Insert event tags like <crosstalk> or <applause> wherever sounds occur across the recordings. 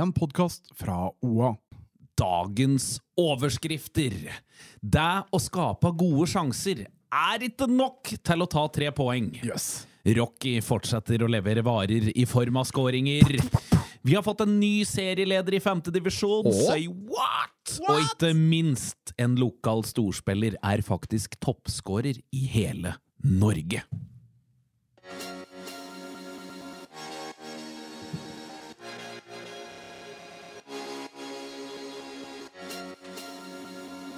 en podkast fra OA. Dagens overskrifter. Det å skape gode sjanser er ikke nok til å ta tre poeng. Yes. Rocky fortsetter å levere varer i form av skåringer. Vi har fått en ny serieleder i femte divisjon. Say what? Og ikke minst, en lokal storspiller er faktisk toppskårer i hele Norge.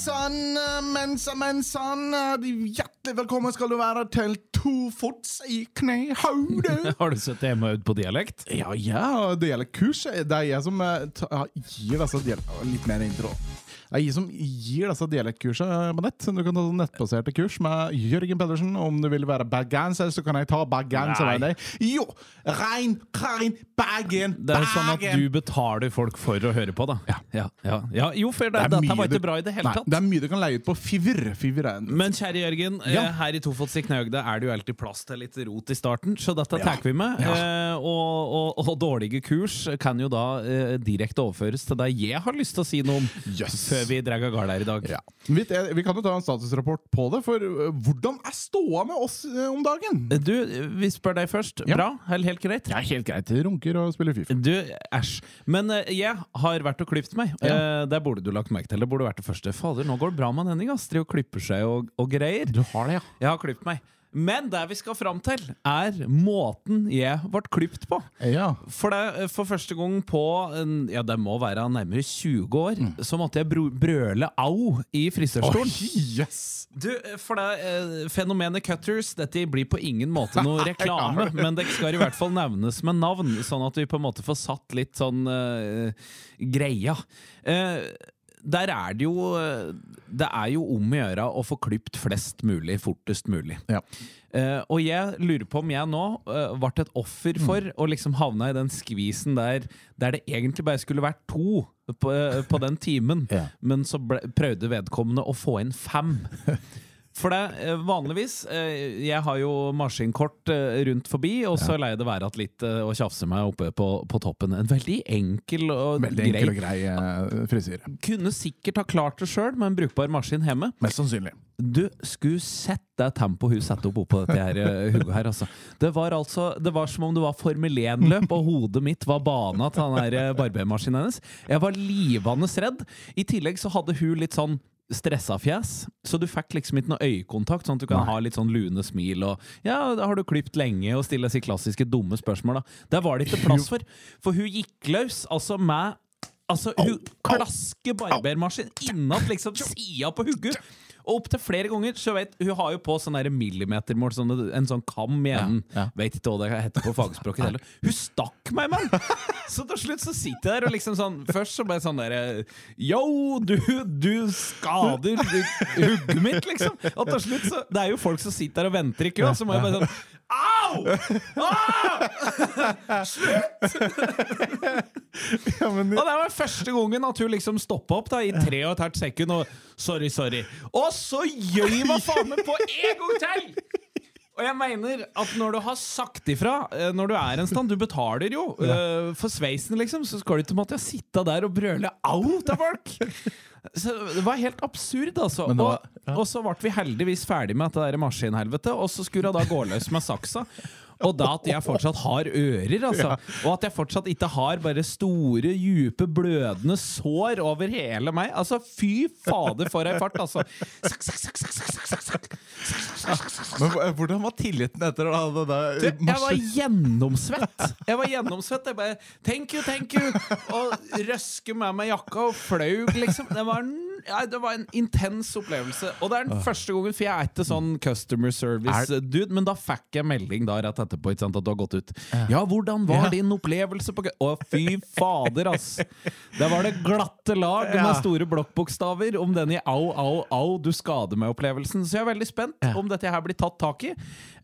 Sann, men sann. Hjertelig velkommen skal du være til To fots i knehauget. <laughs> Har du sett hjemme ut på dialekt? Ja, ja, det gjelder kurs. Det er jeg som ja, gir disse dialekt... Litt mer intro. Det er jeg som gir disse dialektkursene på nett. Du kan ta nettbaserte kurs med Jørgen Pedersen. Om du vil være bergenser, så kan jeg ta bergenser med deg. Jo! Rein, rein, Bergen, Bergen! Det er sånn at du betaler folk for å høre på, da. Ja. Ja, ja, ja. Jo, for det, Det dette var ikke bra i det hele Nei, tatt. Det er mye du kan leie ut på Fiver. Fiver er en Men kjære Jørgen, Ja. eh, her i Tofots i Knøgde er det jo alltid plass til litt rot i starten, så dette Ja. tar vi med. Ja. Eh, og, og, og dårlige kurs kan jo da eh, direkte overføres til det jeg har lyst til å si noe om Yes. før vi drar av gårde her i dag. Ja. Vi, eh, vi kan jo ta en statusrapport på det, for eh, hvordan er ståa med oss om dagen? Du, vi spør deg først. Ja. Bra? Helt, helt greit? Ja, helt greit. Runker og spiller Fifa. Du, æsj. Men jeg har vært og klipt meg. Eh, det burde du lagt merke til. Det burde vært det første. Fader, nå går det bra med Henning. Astrid og klipper seg og, og greier. Du har det, ja. Jeg har klippet meg. Men det vi skal fram til, er måten jeg ble klipt på. Ja. For, det, for første gang på ja, det må være nærmere 20 år, så måtte jeg brøle au i frisørstolen. Oh, yes! Du, for det eh, Fenomenet cutters Dette blir på ingen måte <laughs> noe reklame, men det skal i hvert fall nevnes med navn, sånn at vi på en måte får satt litt sånn eh, greia. Eh, der er det jo eh, Det er jo om å gjøre å få klipt flest mulig fortest mulig. Ja. Uh, og jeg lurer på om jeg nå uh, ble et offer for å liksom havne i den skvisen der Der det egentlig bare skulle vært to på, uh, på den timen, <laughs> Ja. men så ble, prøvde vedkommende å få inn fem. <laughs> For det, eh, vanligvis eh, Jeg har jo maskinkort eh, rundt forbi, og så lar jeg det være at litt å tjafse meg oppe på, på toppen. En veldig enkel og Veldig grei enkel og grei frisyre. Kunne sikkert ha klart det sjøl med en brukbar maskin hjemme. Mest sannsynlig. Du skulle sett det tempoet hun satte opp oppå dette her, <laughs> Hugo her, altså. Det var altså Det var som om det var Formel 1-løp, og hodet mitt var bana til den barbermaskinen hennes. Jeg var livende redd. I tillegg så hadde hun litt sånn stressa fjes, så du fikk liksom ikke noe øyekontakt, sånn at du kan ha litt sånn lune smil og Ja, da har du klipt lenge, og stille de klassiske dumme spørsmål, da. Der var det ikke plass for, for hun gikk løs, altså med Altså, hun klasker barbermaskin innat liksom sida på hugget. Og opptil flere ganger så vet Hun har jo på sånn millimetermål, sånn, en sånn kam i enden. Ja, ja. Vet ikke hva det heter på fagspråket heller. Hun stakk meg, mann! Så til slutt så sitter jeg der og liksom sånn Først så bare sånn derre Yo, du, du skader hugget mitt, liksom! Og til slutt så Det er jo folk som sitter der og venter i kø, så må jeg bare sånn Au! Ah! <laughs> Ja, men, Og det var første gangen at hun liksom stoppa opp da i tre og et halvt sekund og sorry, sorry. Og så gjør hun faen meg på en gang til! Og jeg mener at når du har sagt ifra, eh, når du er en stand Du betaler jo uh, for sveisen, liksom, så skal du ikke måtte sitte der og brøle au til folk! Så det var helt absurd, altså. Var, ja. Og, og så ble vi heldigvis ferdig med dette maskinhelvetet, og så skulle hun da gå løs med saksa. Og da at jeg fortsatt har ører, altså. Og at jeg fortsatt ikke har bare store, djupe, blødende sår over hele meg. Altså, fy fader for ei fart, altså. Sak, sak, sak, sak, sak, sak, sak. men hvordan var tilliten etter det der Du, jeg var gjennomsvett. Jeg var gjennomsvett. Jeg bare Thank you, thank you! Og røske med meg jakka og flaug, liksom. Det var ja, det var en intens opplevelse. Og det er den første gangen, for jeg er ikke sånn customer service-dude, men da fikk jeg melding da rett etterpå sant, at du har gått ut. Ja, hvordan var Ja. din opplevelse på Å, fy fader, ass! Det var det glatte lag med store blokkbokstaver om den i au, au, au, du skader meg-opplevelsen. Så jeg er veldig spent om dette her blir tatt tak i,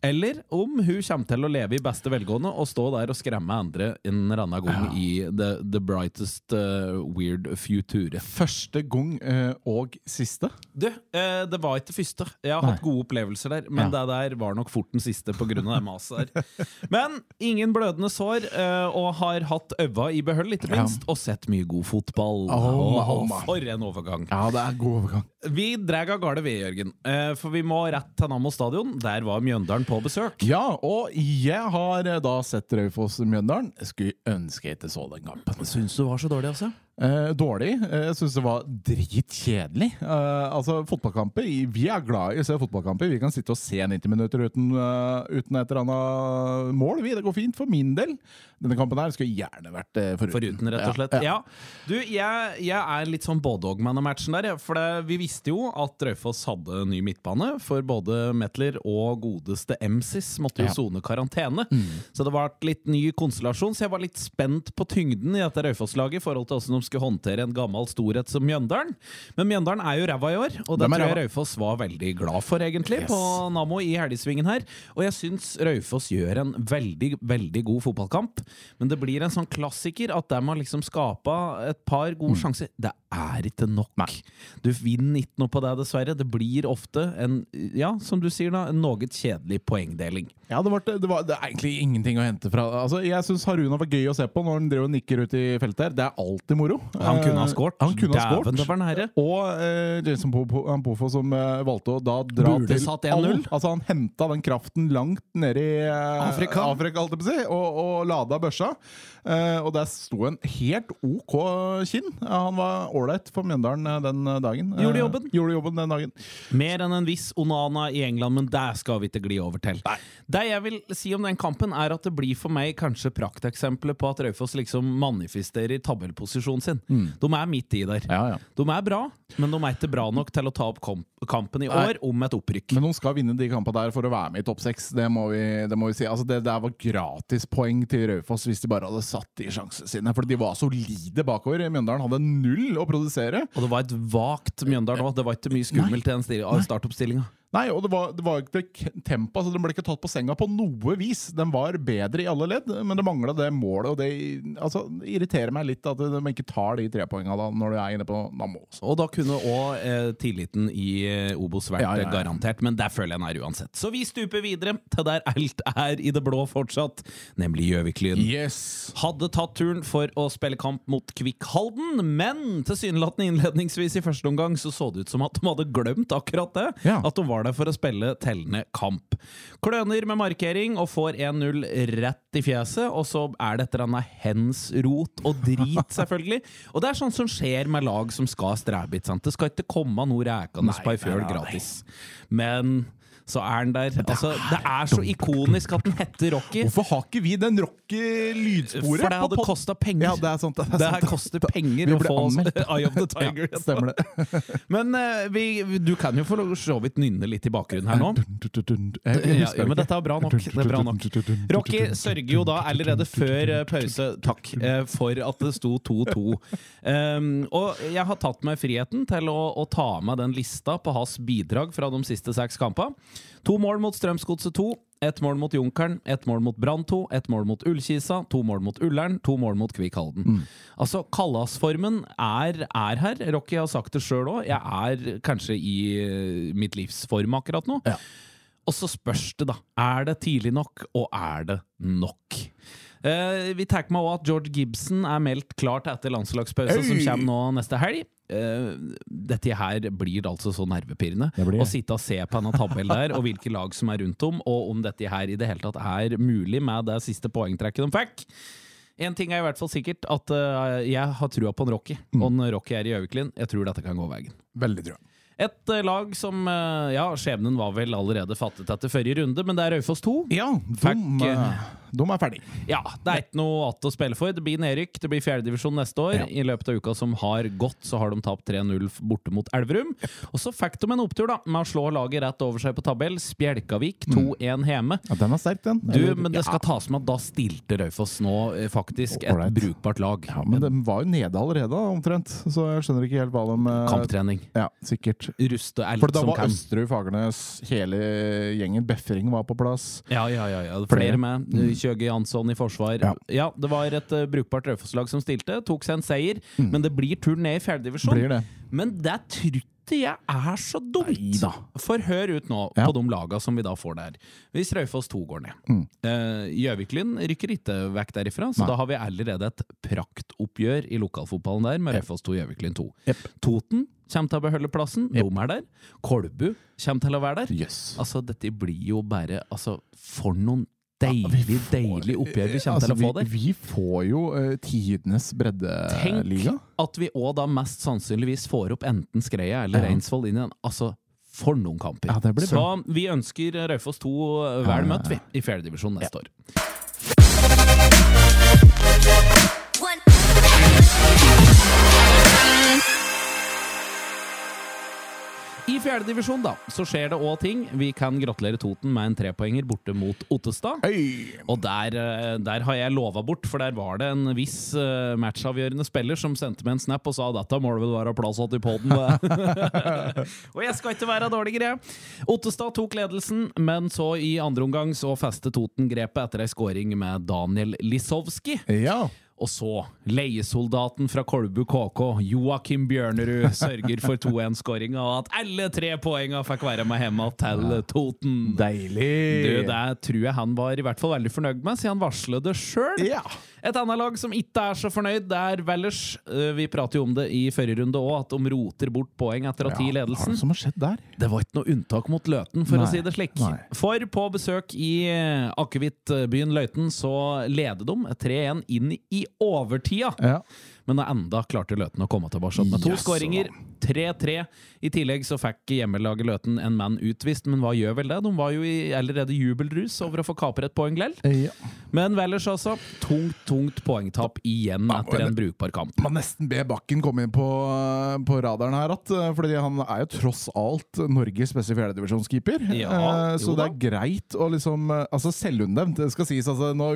eller om hun kommer til å leve i beste velgående og stå der og skremme andre en eller annen gang i the, the brightest uh, weird future. Første gang eh, og siste. Du, eh, det var ikke det første. Jeg har Nei. hatt gode opplevelser der, men det der var nok fort den siste pga. det maset der. <laughs> Men ingen blødende sår, eh, og har hatt øva i behold, ikke Ja. og sett mye god fotball. Oh, Åh, oh, for en overgang. Ja, det er god overgang. Vi drar av gårde, vi, Jørgen. Eh, For vi må rett til Nammo stadion. Der var Mjøndalen på besøk. Ja, og jeg har eh, da sett Raufoss-Mjøndalen. Skulle ønske jeg ikke så den kampen. Syns du var så dårlig, altså? Eh, dårlig. Eh, Jeg syns det var dritkjedelig. Eh, altså, fotballkamper Vi er glad i å se fotballkamper. Vi kan sitte og se 90 minutter uten, uh, uten et eller annet mål. Vi. Det går fint for min del. Denne kampen her skulle gjerne vært eh, foruten. Foruten, rett og slett. Ja, Ja, ja. Du, jeg, jeg er litt sånn både-og-man av matchen der. For det, vi visste jo at Raufoss hadde ny midtbane, for både Metler og godeste Emsis måtte jo Ja. karantene. Mm. Så det var litt ny konstellasjon, så jeg var litt spent på tyngden i dette Raufoss-laget i forhold til også de skulle håndtere en gammel storhet som Mjøndalen. Men Mjøndalen er jo ræva i år, og det tror jeg. Raufoss var veldig glad for, egentlig, Yes. på Nammo i helgesvingen her. Og jeg syns Raufoss gjør en veldig, veldig god fotballkamp. Men det blir en sånn klassiker at de har liksom skapa et par gode sjanser. Det er ikke nok. Mm. Nei. Du vinner ikke noe på det, dessverre. Det blir ofte en, ja, som du sier da, en noe kjedelig poengdeling. Ja, det, var, det, var, det er egentlig ingenting å hente fra altså, Jeg syns Haruna var gøy å se på når han driver og nikker ut i feltet her. Det er alltid moro. Han kunne ha Eh, skåret. Han kunne ha skåret. Og uh, Jason Popo, Pofo som uh, valgte å da dra Burde til satt 1-0. all- Altså Han henta den kraften langt nede i uh, Afrika. Afrika si, og, og lada børsa. Og der sto en helt OK kinn. Han var ålreit for Mjøndalen den dagen. Gjorde jobben. Gjorde jobben den dagen. Mer enn en viss Onana i England, men det skal vi ikke gli over til. Det jeg vil si om den kampen, er at det blir for meg kanskje prakteksempelet på at Raufoss liksom manifesterer tabellposisjonen sin. De er midt i der. Mm. Ja, ja. De er bra, men de er ikke bra nok til å ta opp kampen i Nei. år om et opprykk. Men de skal vinne de kampene der for å være med i topp seks. Det, det må vi si. Altså det der var gratispoeng til Raufoss hvis de bare hadde satt de sjansene sine. For de var solide bakover. Mjøndalen hadde null å produsere. Og det var et vagt Mjøndalen òg. Det var ikke mye skummelt i den startoppstillinga. Nei, og det var, det var ikke tempo. Altså, de ble ikke tatt på senga på noe vis. De var bedre i alle ledd, men det mangla det målet. Og det altså, irriterer meg litt at de ikke tar de trepoengene da, når de er inne på Nammo. Og da kunne òg eh, tilliten i eh, Obos vært Ja, ja, ja. eh, garantert, men der føler jeg den er uansett. Så vi stuper videre til der alt er i det blå fortsatt, nemlig Gjøvik-Lyn. Yes! Hadde tatt turen for å spille kamp mot Kvikk Halden, men tilsynelatende innledningsvis i første omgang så så det ut som at de hadde glemt akkurat det. At de var der for å spille tellende kamp. Kløner med markering og får 1-0 rett i fjeset, og så er det et eller annet hens-rot og drit, selvfølgelig. <laughs> Og det er sånt som skjer med lag som skal strebe. Det skal ikke komme noe rækende på ei fjøl gratis. Men så er han der. Altså, det er så ikonisk at den heter Rocky. Hvorfor har ikke vi den rocky-lydsporet? For det hadde kosta penger. Ja, det er sant. Det, er Det her koster penger å få anmeldt. Eye of the Tiger. Ja, stemmer det. Men eh, vi, du kan jo få så vidt nynne litt i bakgrunnen her nå. Ja, men dette er bra nok. Det er bra nok. Rocky sørger jo da allerede før eh, pause Takk eh, for at det sto 2-2. Um, og jeg har tatt meg friheten til å, å ta med den lista på hans bidrag fra de siste seks kampene. To mål mot Strømsgodset 2. Ett mål mot Junkeren, ett mål mot Brann 2, ett mål mot Ullkisa, to mål mot Ullern, to mål mot Kvikk Halden. Altså, Kallas-formen er, er her. Rocky har sagt det sjøl òg. Jeg er kanskje i mitt mitt livsform akkurat nå. Ja. Og så spørs det, da. Er det tidlig nok, og er det nok? Eh, vi tar med også at George Gibson er meldt klar til etter landslagspause, som kommer nå neste helg. Uh, dette her blir altså så nervepirrende. Å sitte og se på denne tabellen der, og hvilke lag som er rundt om, og om dette her i det hele tatt er mulig med det siste poengtrekket de fikk. En ting er i hvert fall sikkert, at uh, jeg har trua på en Rocky. Mm. Og en Rocky er i Øyviklin Jeg tror dette kan gå veien. Veldig trua. Et lag som Ja, skjebnen var vel allerede fattet etter forrige runde, men det er Raufoss 2. Ja, de, Fikk, De er ferdig. Ja, det er ikke noe att å spille for. Det blir nedrykk. Det blir fjerdedivisjon neste år. Ja. I løpet av uka som har gått, så har de tapt 3-0 borte mot Elverum. Og så fikk de en opptur da med å slå laget rett over seg på tabell. Spjelkavik 2-1 hjemme. Ja, den er sterk, den. Du, men det skal tas med at da stilte Raufoss nå eh, faktisk et Alright. brukbart lag. ja, Men de var jo nede allerede, omtrent. Så jeg skjønner ikke helt hva de eh, Kamptrening. Ja, sikkert. Ruste alt For da var kan. Østerud, Fagernes, hele gjengen. Befring var på plass. Ja, ja, ja. ja. Flere. med. med. Kjøge Jansson i forsvar. Ja. Ja, det var et uh, brukbart Raufoss-lag som stilte. Tok seg en seier, men det blir tur ned i fjerdedivisjon. Men det tror ikke jeg er så dumt. Neida. For hør ut nå Ja. på de laga som vi da får der. Hvis Raufoss 2 går ned. Mm. Gjøviklin rykker ikke vekk derifra, så Nei. da har vi allerede et praktoppgjør i lokalfotballen der med Raufoss 2 Gjøviklin 2. Yep. Toten kommer til å beholde plassen, Yep. de er der. Kolbu kommer til å være der. Yes. Altså, dette blir jo bare Altså, for noen deilig, deilig oppgjør vi kommer Altså, til å få der. vi får jo uh, tidenes breddeliga. Tenk at vi òg da mest sannsynligvis får opp enten Skreia eller Ja. Reinsvoll inn igjen. Altså, for noen kamper. Ja, Så vi ønsker Raufoss 2 Ja, vel ja, møtt, vi, i fjerdedivisjon neste år. I fjerdedivisjon skjer det òg ting. Vi kan gratulere Toten med en trepoenger borte mot Ottestad. Hey. Og der, eh, der har jeg lova bort, for der var det en viss eh, matchavgjørende spiller som sendte meg en snap og sa dette må det vel være plass til i poden. <laughs> og jeg skal ikke være dårligere. Ottestad tok ledelsen, men så i andre omgang så festet Toten grepet etter ei scoring med Daniel Lisowski. Ja. Og så leiesoldaten fra Kolbu KK, Joakim Bjørnerud, sørger for 2-1-skåringa, og at alle tre poenga fikk være med hjemme til Toten. Deilig! Du, Det tror jeg han var i hvert fall veldig fornøyd med, siden han varslet det sjøl. Ja. Et annet lag som ikke er så fornøyd, det er Vellers. Eh, Vi prater jo om det i forrige runde òg, at de roter bort poeng etter å Hva er ledelsen. det som har skjedd der? Det var ikke noe unntak mot Løten, for å si det slik. nei. For på besøk i eh, akevittbyen Løiten så leder de 3-1 inn i overtida. Ja. Men enda klarte Løten å komme tilbake med to yes, skåringer. 3-3. I tillegg så fikk hjemmelaget Løten en mann utvist, men hva gjør vel det? De var jo i allerede jubelrus over å få kapret et poeng lell. ja. Men Wellers altså, tungt, tungt poengtap igjen etter en brukbar kamp. Man nesten be Bakken komme inn på, på radaren her, at, eh, fordi han er jo tross alt Norges beste fjerdedivisjonskeeper. Ja, Eh, så det er greit å liksom eh, Altså selvutnevnt, det skal sies. Altså, nå,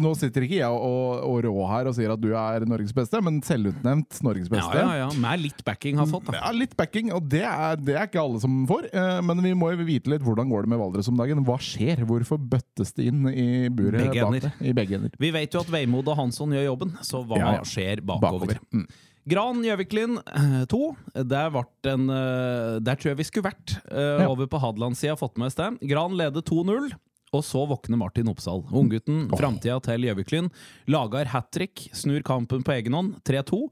nå sitter ikke jeg og, og Rå her og sier at du er Norges beste, men selvutnevnt Norges Ja, beste. ja, ja. Med litt backing har fått, da. Ja, litt backing, og det er, det er ikke alle som får. Eh, men vi må jo vite litt hvordan går det med Valdres om dagen. Hva skjer? Hvorfor bøttes det inn i buret Begge bak det? I begge ender. Vi vet jo at Veimod og Hansson gjør jobben, så hva Ja, ja. skjer bakover? Bakover. Mm. Gran Gjøviklin 2. Der, vart en, eh, der tror jeg vi skulle vært. eh. Over på Hadelandssida, fått med oss det. Gran leder 2-0. Og så våkner Martin Oppsal. Unggutten, framtida til Gjøviklyn. Lager hat trick, snur kampen på egen hånd, 3-2.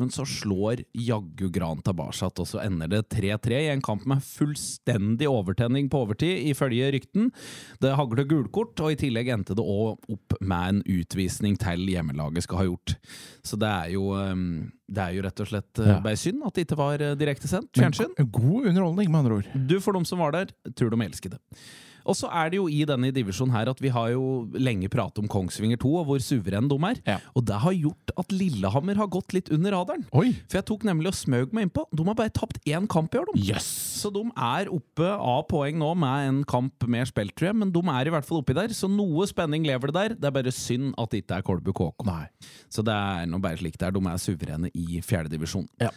Men så slår jaggu Gran tilbake, og så ender det 3-3 i en kamp med fullstendig overtenning på overtid, ifølge rykten. Det hagler gulkort, og i tillegg endte det òg opp med en utvisning til hjemmelaget skal ha gjort. Så det er jo, um, det er jo rett og slett uh, Ja. bare synd at det ikke var uh, direktesendt fjernsyn. God underholdning, med andre ord. Du, for dem som var der, tror de elsker det. Og så er det jo i denne divisjonen her at vi har jo lenge pratet om Kongsvinger 2 og hvor suverene de er. Ja. Og det har gjort at Lillehammer har gått litt under radaren. Oi! For jeg tok nemlig og smøg meg innpå. De har bare tapt én kamp i år, de. Yes. Så de er oppe av poeng nå med en kamp mer spilt, tror jeg, men de er i hvert fall oppi der. Så noe spenning lever det der. Det er bare synd at det ikke er Kolbu KK. Så det er nå bare slik det er. De er suverene i fjerdedivisjon. Ja.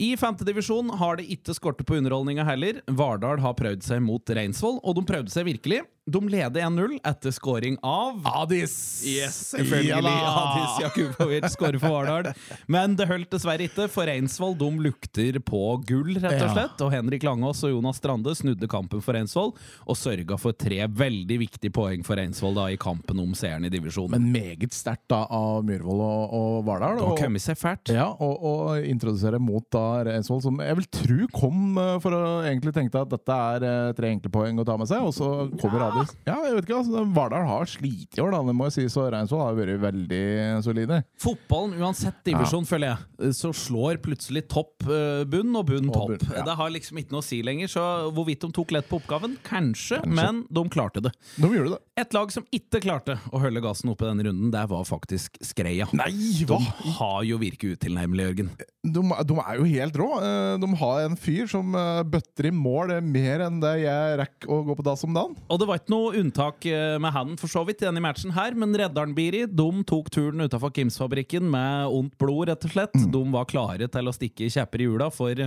I femtedivisjon har det ikke skortet på underholdninga heller. Vardal har prøvd seg mot Reinsvoll, og de prøvde seg virkelig. De leder 1-0 etter scoring av Adis! Yes, selvfølgelig. Ja! Adis Jakubovic skårer for Vardal. Men det holdt dessverre ikke, for Reinsvoll de lukter på gull, rett og slett. Og Henrik Langås og Jonas Strande snudde kampen for Reinsvoll og sørga for tre veldig viktige poeng for Reinsvoll da i kampen om seeren i divisjonen. Men meget sterkt da av Myhrvold og, og Vardal. Det har kommet seg fælt. Ja, og, og introdusere mot da Reinsvoll, som jeg vil tro kom eh, for å egentlig tenke at dette er eh, tre enkle poeng å ta med seg, og så kommer gradvis. Ja, jeg vet ikke, altså, Vardal har slitt i år, da. Det må jeg si, så Reinsvoll har vært veldig solide. Fotballen, uansett divisjon, føler jeg, så slår plutselig topp eh, bunn og bunn Og topp. bunn, ja. Det har liksom ikke noe å si lenger, så hvorvidt de tok lett på oppgaven, kanskje, men de klarte det. De gjorde det. Et lag som ikke klarte å holde gassen oppe denne runden, der var faktisk Skreia. Nei, hva? De har jo virket utilnærmelig, Jørgen. De, de er jo helt rå. Eh, De har en fyr som eh, bøtter i mål mer enn det jeg rekker å gå på dass om dagen. Og det var ikke noe unntak eh, med han for så vidt i denne matchen her, men Reddaren Biri de tok turen utafor Kims-fabrikken med ondt blod, rett og slett. De var klare til å stikke kjepper i hjula for,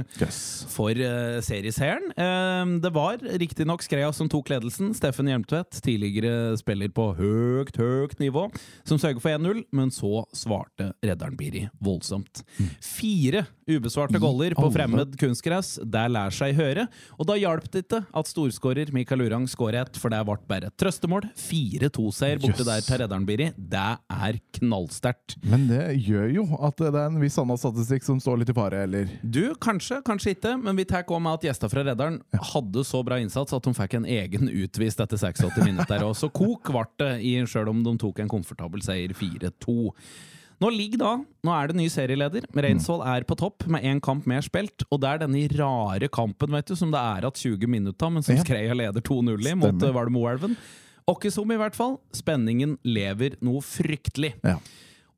for uh, serieseieren. Uh, det var riktignok Skreia som tok ledelsen. Steffen Hjelmtvedt, tidligere spiller på høyt, høyt nivå, som sørger for 1-0, men så svarte Reddaren Biri voldsomt. Fire ubesvarte goller på fremmed kunstgress, der lær seg høre. Og da hjalp det ikke at storskårer Mikael Urang skåret for det ble bare et trøstemål. 4-2-seier borte yes. der til Reddaren Biri. Det er knallsterkt. Men det gjør jo at det er en viss annen statistikk som står litt i fare, eller? Du, kanskje, kanskje ikke, men vi tar òg med at gjestene fra Redderen hadde så bra innsats at de fikk en egen utvist etter 86 minutter. Og så kok ble det, selv om de tok en komfortabel seier 4-2. Nå ligger da, nå er det ny serieleder. Reinsvoll er på topp med én kamp mer spilt. Og det er denne rare kampen vet du, som det er at 20 minutter, men som Ja. Skreia leder 2-0 i mot eh, var det Moelven. Åkke i hvert fall. Spenningen lever noe fryktelig. Ja.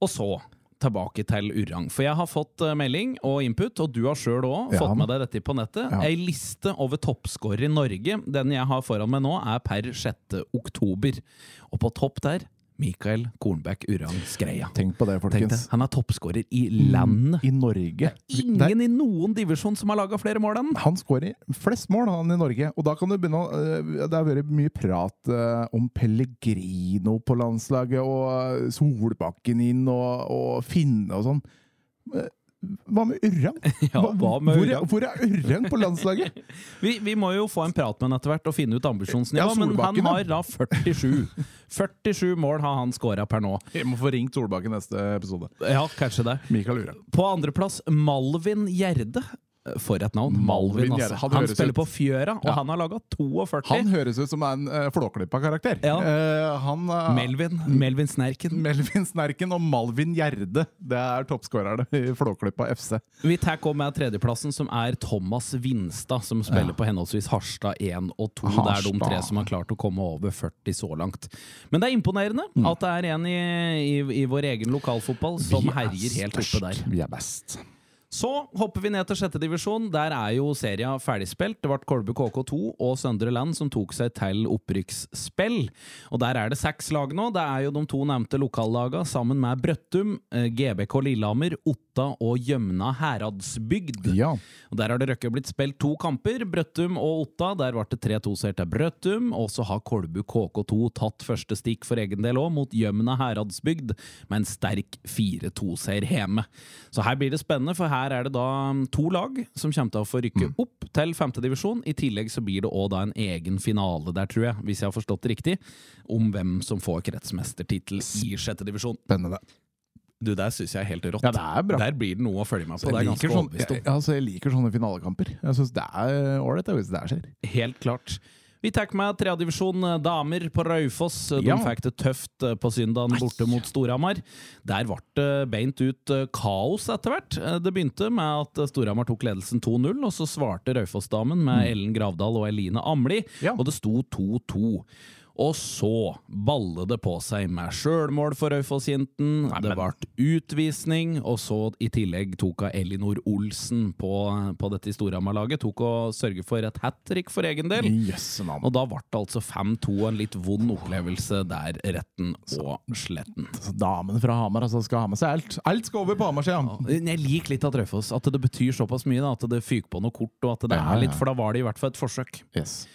Og så tilbake til Urang. For jeg har fått eh, melding og input, og du har sjøl òg Ja. fått med deg dette på nettet. Ja. Ei liste over toppskårere i Norge. Den jeg har foran meg nå, er per 6. oktober. Og på topp der Mikael Kornbæk Urang Skreia. Tenk på det, folkens. Han er toppskårer i landet. I Norge. Det er- Ingen i noen divisjon som har laga flere mål enn han. Han skårer flest mål han i Norge, og da kan du begynne å øh, Det har vært mye prat øh, om Pellegrino på landslaget, og øh, Solbakken inn, og, og Finne og sånn. Hva med Ørrang? <laughs> Ja, hvor, hvor er Ørrang på landslaget? <laughs> Vi, vi må jo få en prat med han etter hvert og finne ut ambisjonsnivå, Ja, men han har da 47. 47 <laughs> mål har han skåra per nå. Jeg må få ringt Solbakken neste episode. Ja, kanskje det. Mikael Ørrang. På andreplass Malvin Gjerde. For et navn. Malvin Malvin, altså. Han spiller ut- på Fjøra, og Ja. han har laga 42. Han høres ut som en uh, flåklippa karakter. Ja. Uh, han uh, Melvin. Melvin Snerken. Melvin Snerken og Malvin Gjerde. Det er toppskårerne i Flåklypa FC. Vi tar også med tredjeplassen, som er Thomas Vinstad, som spiller på henholdsvis Harstad 1 og 2. Det er de tre som har klart å komme over 40 så langt. Men det er imponerende at det er en i, i, i vår egen lokalfotball som er herjer helt oppe der. Vi er best. Så hopper vi ned til sjette divisjon. Der er jo serien ferdigspilt. Det ble Kolbu KK2 og Søndre Land som tok seg til opprykksspill. Og der er det seks lag nå. Det er jo de to nevnte lokallagene sammen med Brøttum, eh, GBK Lillehammer, Otta og Gjømna Heradsbygd. Ja. Og Der har det røkket blitt spilt to kamper. Brøttum og Otta. Der ble det 3-2-seier til Brøttum. Og så har Kolbu KK2 tatt første stikk for egen del òg, mot Gjømna Heradsbygd, med en sterk 4-2-seier hjemme. Så her blir det spennende, for her er det da mm, to lag som kommer til å få rykke opp til femtedivisjon. I tillegg så blir det òg da en egen finale der, tror jeg, hvis jeg har forstått det riktig, om hvem som får kretsmestertittel i sjettedivisjon. Spennende. Du, der syns jeg er helt rått. Ja, det er bra. Der blir det noe å følge med på. Det er Jeg liker, sånn, jeg, altså, jeg liker sånne finalekamper. Jeg syns det er ålreit hvis det her skjer. Helt klart. Vi tar med tredjedivisjon damer på Raufoss. De Ja. fikk det tøft eh, på søndagen borte mot Storhamar. Der ble det beint ut eh, kaos etter hvert. Eh, Det begynte med at Storhamar tok ledelsen 2-0, og så svarte Raufoss-damen med Ellen Gravdal og Eline Amli, Ja. og det sto 2-2. Og så balle det på seg med sjølmål for Øyfoss-jenten, Det ble utvisning, og så i tillegg tok hun Elinor Olsen på, på dette Storhamar-laget. Tok og sørget for et hat trick for egen del. Yes. Og da ble det altså 5-2, en litt vond opplevelse der, retten og sletten. Så, Damen fra Hamar altså, skal ha med seg alt. Alt skal over på Hamar-sida! Jeg liker litt at Raufoss at det betyr såpass mye, da, at det fyker på noe kort, og at det Ja, er ja. litt, for da var det i hvert fall et forsøk. Yes.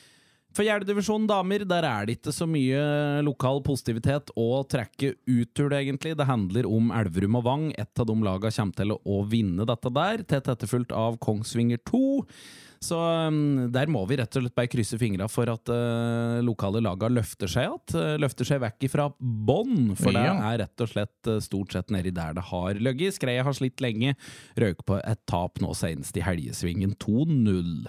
For Gjerdedivisjonen damer, der er det ikke så mye lokal positivitet å trekke ut til, egentlig. Det handler om Elverum og Vang. Et av de lagene kommer til å vinne dette der, tett etterfulgt av Kongsvinger 2. Så um, der må vi rett og slett bare krysse fingra for at uh, lokale laga løfter seg igjen. Uh, løfter seg vekk ifra bånn, for det er rett og slett uh, stort sett nedi der det har ligget. Skreia har slitt lenge. Røk på et tap nå senest i helgesvingen 2-0.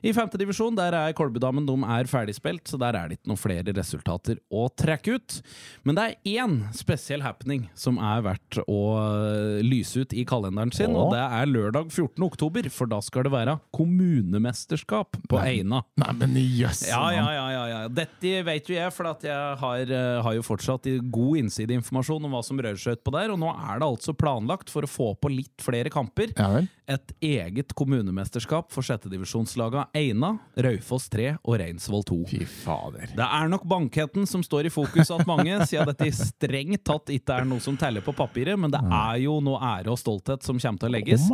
I femtedivisjon der er Kolbudamen de er ferdigspilt, så der er det ikke noen flere resultater å trekke ut. Men det er én spesiell happening som er verdt å øh, lyse ut i kalenderen sin, Åh. og det er lørdag 14. oktober, for da skal det være kommunemesterskap på Eina. Nei, men jøss! Ja, ja, ja, ja, ja. Dette vet jo jeg, for at jeg har, eh, har jo fortsatt god innsideinformasjon om hva som rører seg utpå der. Og nå er det altså planlagt, for å få på litt flere kamper, Ja vel. Et eget kommunemesterskap for sjettedivisjonslaga Eina, Raufoss 3 og Reinsvoll 2. Fy fader. Det er nok bankheten som står i fokus at mange, siden dette strengt tatt ikke er noe som teller på papiret, men det er jo noe ære og stolthet som kommer til å legges.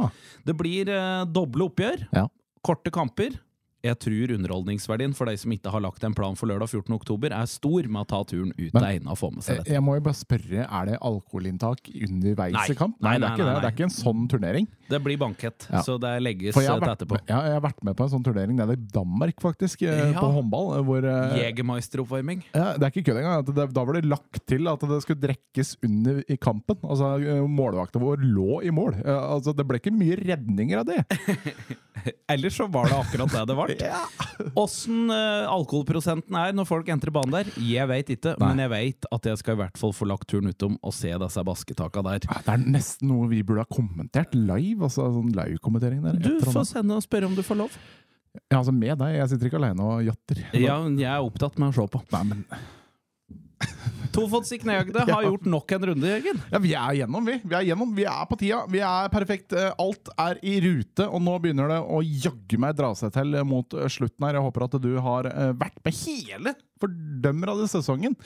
Det blir eh, doble oppgjør, Ja. korte kamper. Jeg tror underholdningsverdien for de som ikke har lagt en plan for lørdag 14. oktober, er stor med å ta turen ut Men- av Eina og få med seg dette. jeg må jo bare spørre, er det alkoholinntak underveis Nei. i kamp? Nei, det nei, er ikke det. Det er ikke en sånn turnering. Det blir bankett, Ja. så det legges vært etterpå. ja, jeg har vært med på en sånn turnering nede i Danmark, faktisk, eh, Ja. på håndball. eh, Hvor, eh, Jegermeister-oppvarming. ja, det er ikke kødd engang. Det, da var det lagt til at det skulle drekkes under i kampen. Altså, Målvakta vår lå i mål. Altså, det ble ikke mye redninger av det. <laughs> Ellers så var det akkurat det det ble. Åssen eh, alkoholprosenten er når folk entrer banen der, jeg veit ikke. Nei. Men jeg veit at jeg skal i hvert fall få lagt turen utom og se disse basketaka der. Det er nesten noe vi burde ha kommentert live. altså sånn live-kommentering der. Du får sende og spørre om du får lov. Ja, altså Med deg. Jeg sitter ikke alene og jatter. Ja, men jeg er opptatt med å se på. Nei, men Tofots Ikneagde har <laughs> gjort nok en runde, Jørgen. Ja, Vi er gjennom, vi. Vi er gjennom, vi er på tida. Vi er perfekt. Eh, Alt er i rute, og nå begynner det å jaggu meg dra seg til mot eh, slutten her. Jeg håper at du har eh, vært med hele fordømmer av det sesongen.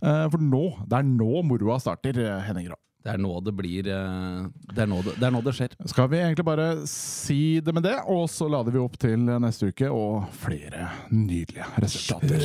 Eh, For nå, det er nå moroa starter, eh, Henning Grå. Det er nå det blir eh, Det er nå det, det, er nå det skjer. Skal vi egentlig bare si det med det, og så lader vi opp til neste uke og flere nydelige resultater.